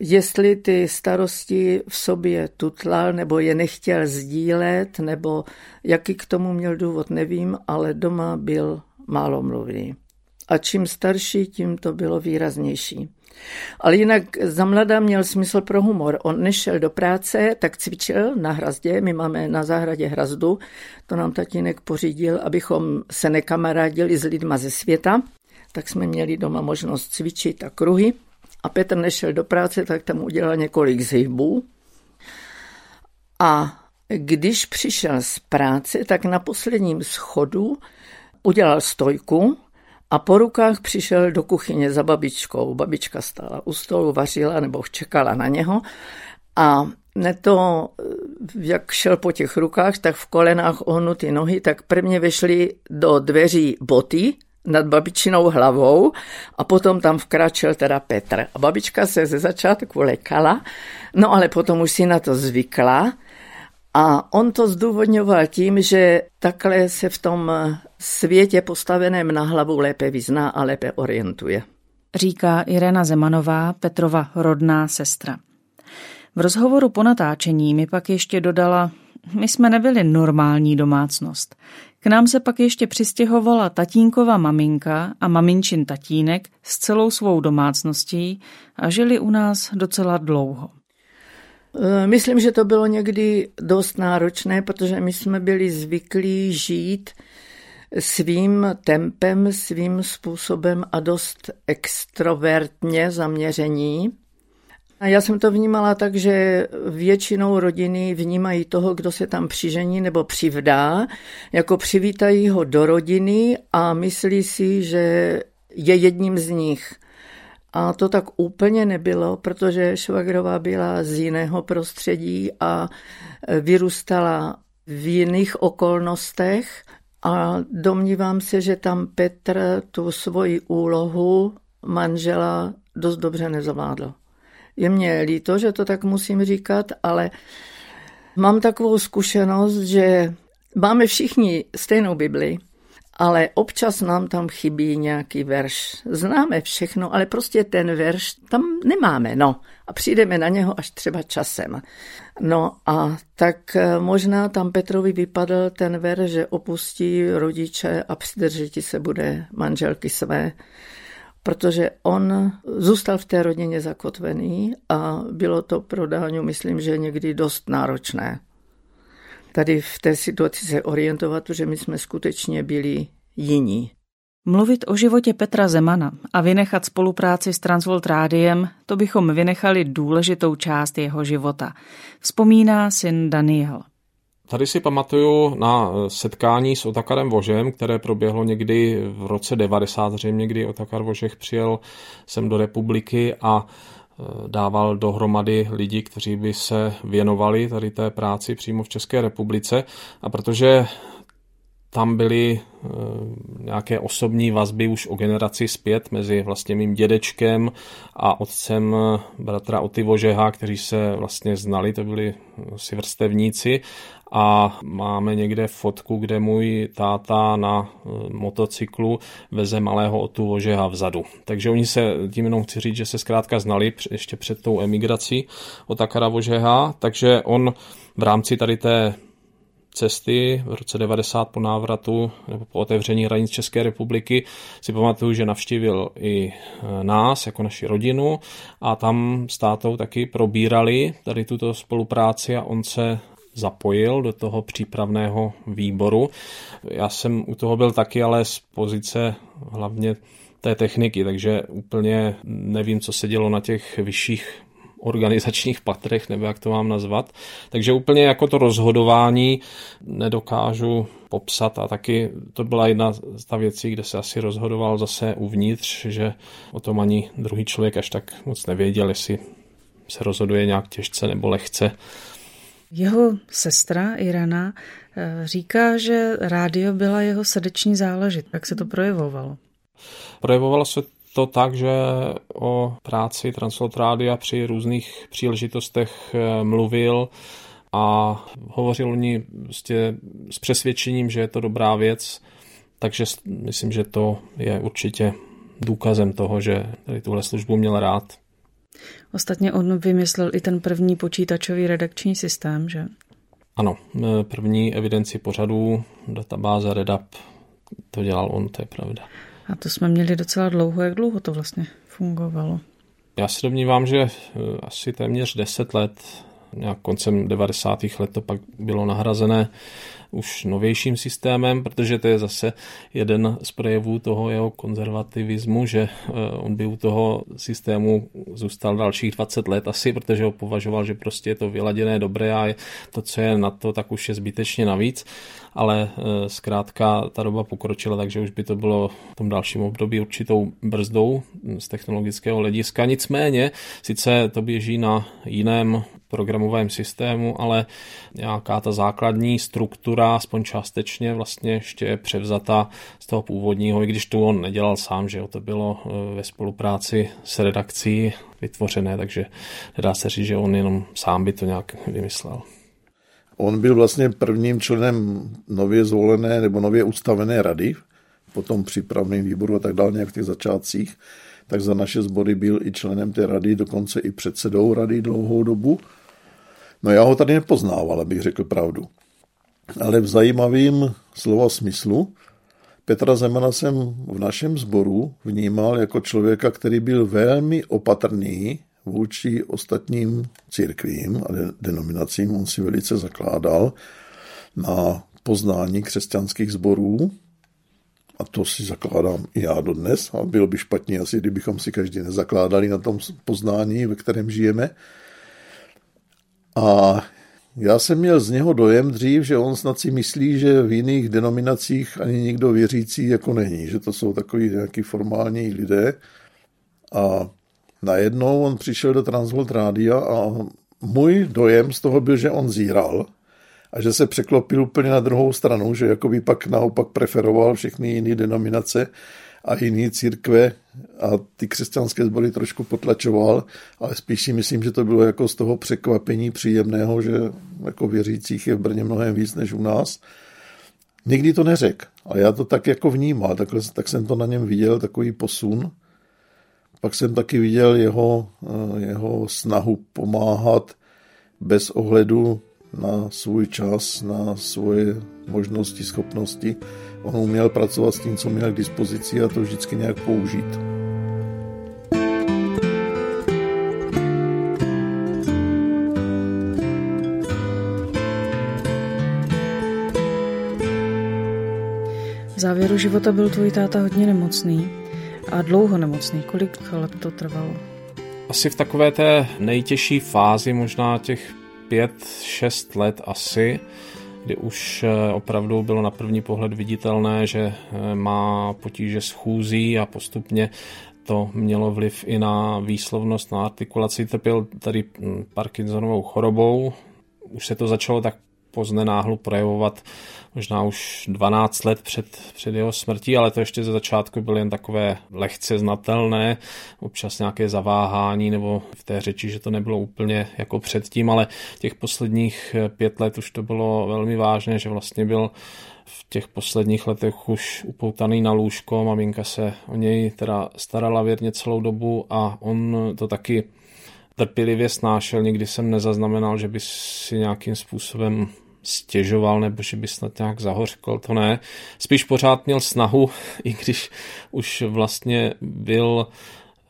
Jestli ty starosti v sobě tutlal, nebo je nechtěl sdílet, nebo jaký k tomu měl důvod, nevím, ale doma byl málo mluvný. A čím starší, tím to bylo výraznější. Ale jinak za mladá měl smysl pro humor. On nešel do práce, tak cvičil na hrazdě. My máme na zahradě hrazdu. To nám tatínek pořídil, abychom se nekamarádili s lidma ze světa. Tak jsme měli doma možnost cvičit a kruhy. A Petr nešel do práce, tak tam udělal několik zhybů. A když přišel z práce, tak na posledním schodu udělal stojku a po rukách přišel do kuchyně za babičkou. Babička stála u stolu, vařila nebo čekala na něho a ne to, jak šel po těch rukách, tak v kolenách ohnuty nohy, tak prvně vešly do dveří boty nad babičinou hlavou a potom tam vkračil teda Petr. A babička se ze začátku lekala, no ale potom už si na to zvykla a on to zdůvodňoval tím, že takhle se v tom světě postaveném na hlavu lépe vyzná a lépe orientuje. Říká Irena Zemanová, Petrova rodná sestra. V rozhovoru po natáčení mi pak ještě dodala, my jsme nebyli normální domácnost. K nám se pak ještě přistěhovala tatínkova maminka a maminčin tatínek s celou svou domácností a žili u nás docela dlouho. Eh, myslím, že to bylo někdy dost náročné, protože my jsme byli zvyklí žít svým tempem, svým způsobem a dost extrovertně zaměření. A já jsem to vnímala tak, že většinou rodiny vnímají toho, kdo se tam přižení nebo přivdá, jako přivítají ho do rodiny a myslí si, že je jedním z nich. A to tak úplně nebylo, protože Švagrová byla z jiného prostředí a vyrůstala v jiných okolnostech a domnívám se, že tam Petr tu svoji úlohu manžela dost dobře nezavládl. Je mě líto, že to tak musím říkat, ale mám takovou zkušenost, že máme všichni stejnou Bibli, ale občas nám tam chybí nějaký verš. Známe všechno, ale prostě ten verš tam nemáme, no. A přijdeme na něho až třeba časem. No a tak eh, možná tam Petrovi vypadl ten verš, že opustí rodiče a přidržití se bude manželky své protože on zůstal v té rodině zakotvený a bylo to pro Dáňu, myslím, že někdy dost náročné. Tady v té situaci se orientovat, protože my jsme skutečně byli jiní. Mluvit o životě Petra Zemana a vynechat spolupráci s Transvolt Rádiem, to bychom vynechali důležitou část jeho života. Vzpomíná syn Daniel. Tady si pamatuju na eh, setkání s Otakarem Vožem, které proběhlo někdy v roce 90, zřejmě, kdy Otakar Vožech přijel sem do republiky a eh, dával dohromady lidi, kteří by se věnovali tady té práci přímo v České republice. A protože tam byly eh, nějaké osobní vazby už o generaci zpět mezi vlastně mým dědečkem a otcem bratra Oty Vožeha, kteří se vlastně znali, to byli si vrstevníci a máme někde fotku, kde můj táta na eh, motocyklu veze malého Otu Vožeha vzadu. Takže oni se, tím jenom chci říct, že se zkrátka znali ještě před tou emigrací Otakara Vožeha, takže on v rámci tady té cesty v roce 90 po návratu nebo po otevření hranic České republiky si pamatuju, že navštívil i e, nás jako naši rodinu a tam s tátou taky probírali tady tuto spolupráci a on se zapojil do toho přípravného výboru. Já jsem u toho byl taky, ale z pozice hlavně té techniky, takže úplně nevím, co se dělo na těch vyšších organizačních patrech, nebo jak to mám nazvat. Takže úplně jako to rozhodování nedokážu popsat a taky to byla jedna z ta věcí, kde se asi rozhodoval zase uvnitř, že o tom ani druhý člověk až tak moc nevěděl, jestli se rozhoduje nějak těžce nebo lehce. Jeho sestra Irena eh, říká, že rádio byla jeho srdeční záležit. Jak se to projevovalo? Projevovalo se to tak, že o práci Translot Rádia při různých příležitostech eh, mluvil a hovořil o ní prostě s přesvědčením, že je to dobrá věc, takže myslím, že to je určitě důkazem toho, že tuhle službu měl rád. Ostatně on vymyslel i ten první počítačový redakční systém, že? Ano, e, první evidenci pořadů, databáze Redap, to dělal on, to je pravda. A to jsme měli docela dlouho. Jak dlouho to vlastně fungovalo? Já si domnívám, že e, asi téměř 10 let, nějak koncem 90. let to pak bylo nahrazené už novějším systémem, protože to je zase jeden z projevů toho jeho konzervativismu, že eh, on by u toho systému zůstal dalších 20 let asi, protože ho považoval, že prostě je to vyladěné dobré a to, co je na to, tak už je zbytečně navíc ale eh, zkrátka ta doba pokročila, takže už by to bylo v tom dalším období určitou brzdou z technologického hlediska. Nicméně, sice to běží na jiném programovém systému, ale nějaká ta základní struktura, aspoň částečně vlastně ještě je převzata z toho původního, i když to on nedělal sám, že jo, to bylo eh, ve spolupráci s redakcí vytvořené, takže nedá se říct, že on jenom sám by to nějak vymyslel. On byl vlastně prvním členem nově zvolené nebo nově ustavené rady, potom přípravným výboru a tak dále, nějak v těch začátcích, tak za naše sbory byl i členem té rady, dokonce i předsedou rady dlouhou dobu. No já ho tady nepoznával, abych řekl pravdu. Ale v zajímavém slova smyslu Petra Zemana jsem v našem sboru vnímal jako člověka, který byl velmi opatrný vůči ostatním církvím a denominacím. On si velice zakládal na poznání křesťanských sborů, a to si zakládám i já dodnes, a bylo by špatně asi, kdybychom si každý nezakládali na tom poznání, ve kterém žijeme. A já jsem měl z něho dojem dřív, že on snad si myslí, že v jiných denominacích ani nikdo věřící jako není, že to jsou takový nějaký formální lidé. A najednou on přišel do Transworld Rádia a můj dojem z toho byl, že on zíral a že se překlopil úplně na druhou stranu, že jako by pak naopak preferoval všechny jiné denominace a jiné církve a ty křesťanské sbory trošku potlačoval, ale spíš si myslím, že to bylo jako z toho překvapení příjemného, že jako věřících je v Brně mnohem víc než u nás. Nikdy to neřekl, ale já to tak jako vnímal, takhle, tak jsem to na něm viděl, takový posun. Pak jsem taky viděl jeho, eh, jeho snahu pomáhat bez ohledu na svůj čas, na svoje možnosti, schopnosti. On uměl pracovat s tím, co měl k dispozici a to vždycky nějak použít. V závěru života byl tvůj táta hodně nemocný. A dlouho nemocný. Kolik let to trvalo? Asi v takové té nejtěžší fázi, možná těch pět, šest let asi, kdy už eh, opravdu bylo na první pohled viditelné, že eh, má potíže s chůzí a postupně to mělo vliv i na výslovnost, na artikulaci. Trpěl tady hm, Parkinsonovou chorobou. Už se to začalo tak poznenáhlu projevovat možná už 12 let před, před jeho smrtí, ale to ještě ze začátku byly jen takové lehce znatelné, občas nějaké zaváhání nebo v té řeči, že to nebylo úplně jako předtím, ale těch posledních pět let už to bylo velmi vážné, že vlastně byl v těch posledních letech už upoutaný na lůžko, maminka se o něj teda starala věrně celou dobu a on to taky trpělivě snášel, nikdy jsem nezaznamenal, že by si nějakým způsobem stěžoval nebo že by snad nějak zahořkl, to ne. Spíš pořád měl snahu, [LAUGHS] i když už vlastně byl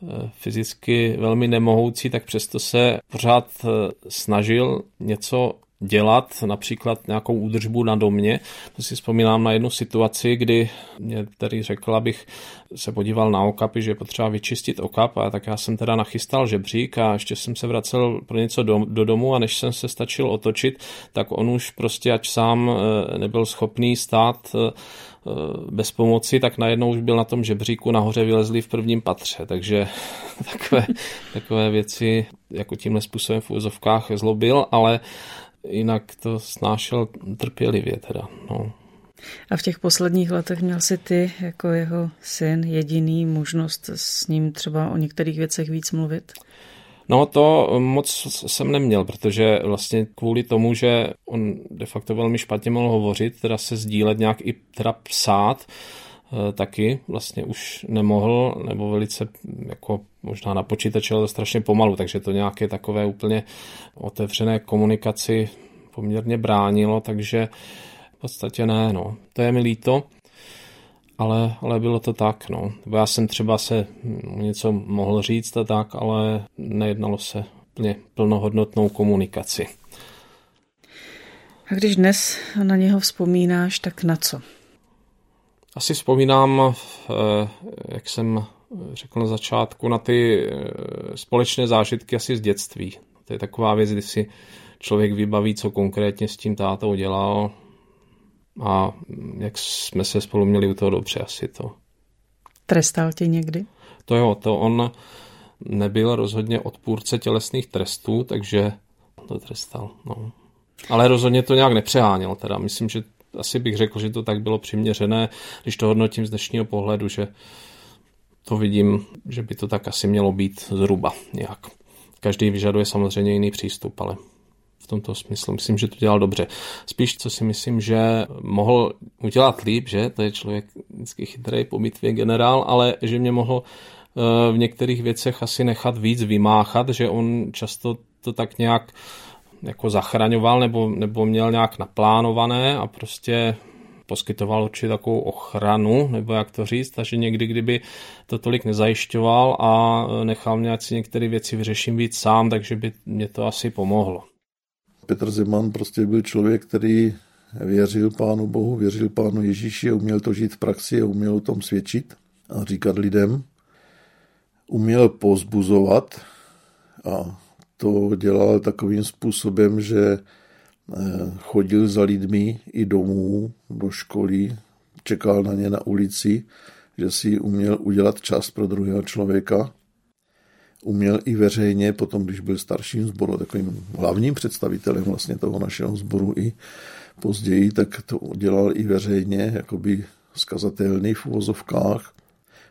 eh, fyzicky velmi nemohoucí, tak přesto se pořád eh, snažil něco dělat, například nějakou údržbu na domě. To si vzpomínám na jednu situaci, kdy mě tady řekl, abych se podíval na okapy, že je potřeba vyčistit okap a tak já jsem teda nachystal žebřík a ještě jsem se vracel pro něco do, do domu a než jsem se stačil otočit, tak on už prostě, ať sám eh, nebyl schopný stát eh, bez pomoci, tak najednou už byl na tom žebříku nahoře vylezli v prvním patře, takže [LAUGHS] takové, takové věci jako tímhle způsobem v úzovkách zlobil, ale jinak to snášel trpělivě teda. No. A v těch posledních letech měl si ty jako jeho syn jediný možnost s ním třeba o některých věcech víc mluvit? No to moc jsem neměl, protože vlastně kvůli tomu, že on de facto velmi špatně mohl hovořit, teda se sdílet nějak i teda psát, taky vlastně už nemohl, nebo velice jako možná na počítači, ale strašně pomalu, takže to nějaké takové úplně otevřené komunikaci poměrně bránilo, takže v podstatě ne, no. To je mi líto, ale, ale bylo to tak, no. Já jsem třeba se něco mohl říct a tak, ale nejednalo se plně plnohodnotnou komunikaci. A když dnes na něho vzpomínáš, tak na co? Asi vzpomínám, eh, jak jsem řekl na začátku, na ty eh, společné zážitky asi z dětství. To je taková věc, kdy si člověk vybaví, co konkrétně s tím tátou dělal a jak jsme se spolu měli u toho dobře asi to. Trestal tě někdy? To jo, to on nebyl rozhodně odpůrce tělesných trestů, takže to trestal. No. Ale rozhodně to nějak nepřeháněl. Teda. Myslím, že asi bych řekl, že to tak bylo přiměřené, když to hodnotím z dnešního pohledu, že to vidím, že by to tak asi mělo být zhruba nějak. Každý vyžaduje samozřejmě jiný přístup, ale v tomto smyslu myslím, že to dělal dobře. Spíš, co si myslím, že mohl udělat líp, že to je člověk vždycky chytrý po bitvě generál, ale že mě mohl eh, v některých věcech asi nechat víc vymáchat, že on často to tak nějak jako zachraňoval nebo, nebo měl nějak naplánované a prostě poskytoval určitě takovou ochranu, nebo jak to říct, takže někdy, kdyby to tolik nezajišťoval a nechal mě, ať si některé věci vyřeším víc sám, takže by mě to asi pomohlo. Petr Zeman prostě byl člověk, který věřil Pánu Bohu, věřil Pánu Ježíši, uměl to žít v praxi uměl o tom svědčit a říkat lidem. Uměl pozbuzovat a to dělal takovým způsobem, že Eh, chodil za lidmi i domů, do školy, čekal na ně na ulici, že si uměl udělat čas pro druhého člověka. Uměl i veřejně, potom když byl starším sboru, takovým hlavním představitelem vlastně toho našeho sboru i později, tak to dělal i veřejně, jakoby skazatelný v uvozovkách,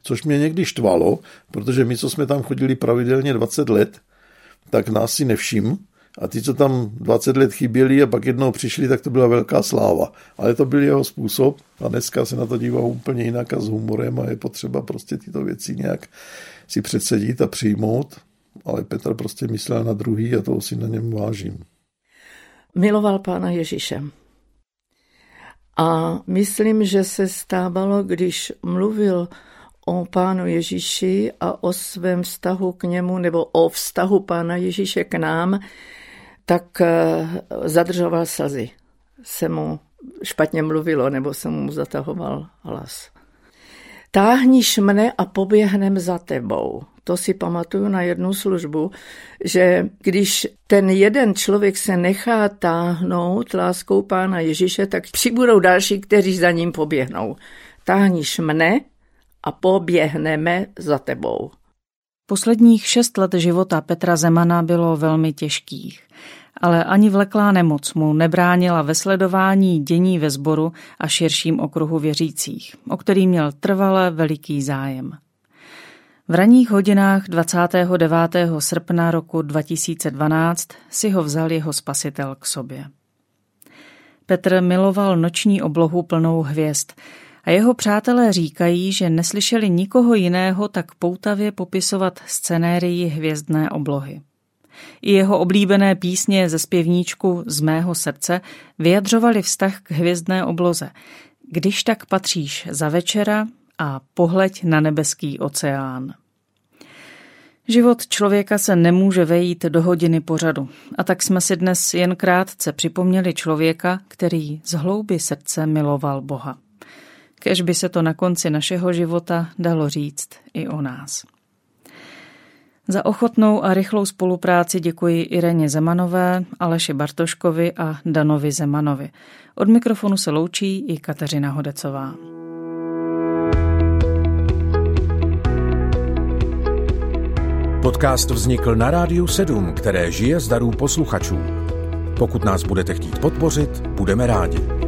což mě někdy štvalo, protože my, co jsme tam chodili pravidelně 20 let, tak nás si nevšim, a ty, co tam 20 let chyběli a pak jednou přišli, tak to byla velká sláva. Ale to byl jeho způsob a dneska se na to dívá úplně jinak a s humorem a je potřeba prostě tyto věci nějak si předsedit a přijmout. Ale Petr prostě myslel na druhý a toho si na něm vážím. Miloval pána Ježíše. A myslím, že se stávalo, když mluvil o pánu Ježíši a o svém vztahu k němu, nebo o vztahu pána Ježíše k nám, tak eh, zadržoval slzy. Se mu špatně mluvilo, nebo se mu zatahoval hlas. Táhníš mne a poběhnem za tebou. To si pamatuju na jednu službu, že když ten jeden člověk se nechá táhnout láskou pána Ježíše, tak přibudou další, kteří za ním poběhnou. Táhníš mne a poběhneme za tebou. Posledních šest let života Petra Zemana bylo velmi těžkých, ale ani vleklá nemoc mu nebránila ve sledování dění ve sboru a širším okruhu věřících, o který měl trvale veliký zájem. V ranních hodinách 29. srpna roku 2012 si ho vzal jeho spasitel k sobě. Petr miloval noční oblohu plnou hvězd a jeho přátelé říkají, že neslyšeli nikoho jiného tak poutavě popisovat scenérii hvězdné oblohy. I jeho oblíbené písně ze zpěvníčku Z mého srdce vyjadřovaly vztah k hvězdné obloze. Když tak patříš za večera a pohleď na nebeský oceán. Život člověka se nemůže vejít do hodiny pořadu. A tak jsme si dnes jen krátce připomněli člověka, který z hlouby srdce miloval Boha. Kež by se to na konci našeho života dalo říct i o nás. Za ochotnou a rychlou spolupráci děkuji Ireně Zemanové, Aleši Bartoškovi a Danovi Zemanovi. Od mikrofonu se loučí i Kateřina Hodecová. Podcast vznikl na Rádiu 7, které žije z darů posluchačů. Pokud nás budete chtít podpořit, budeme rádi.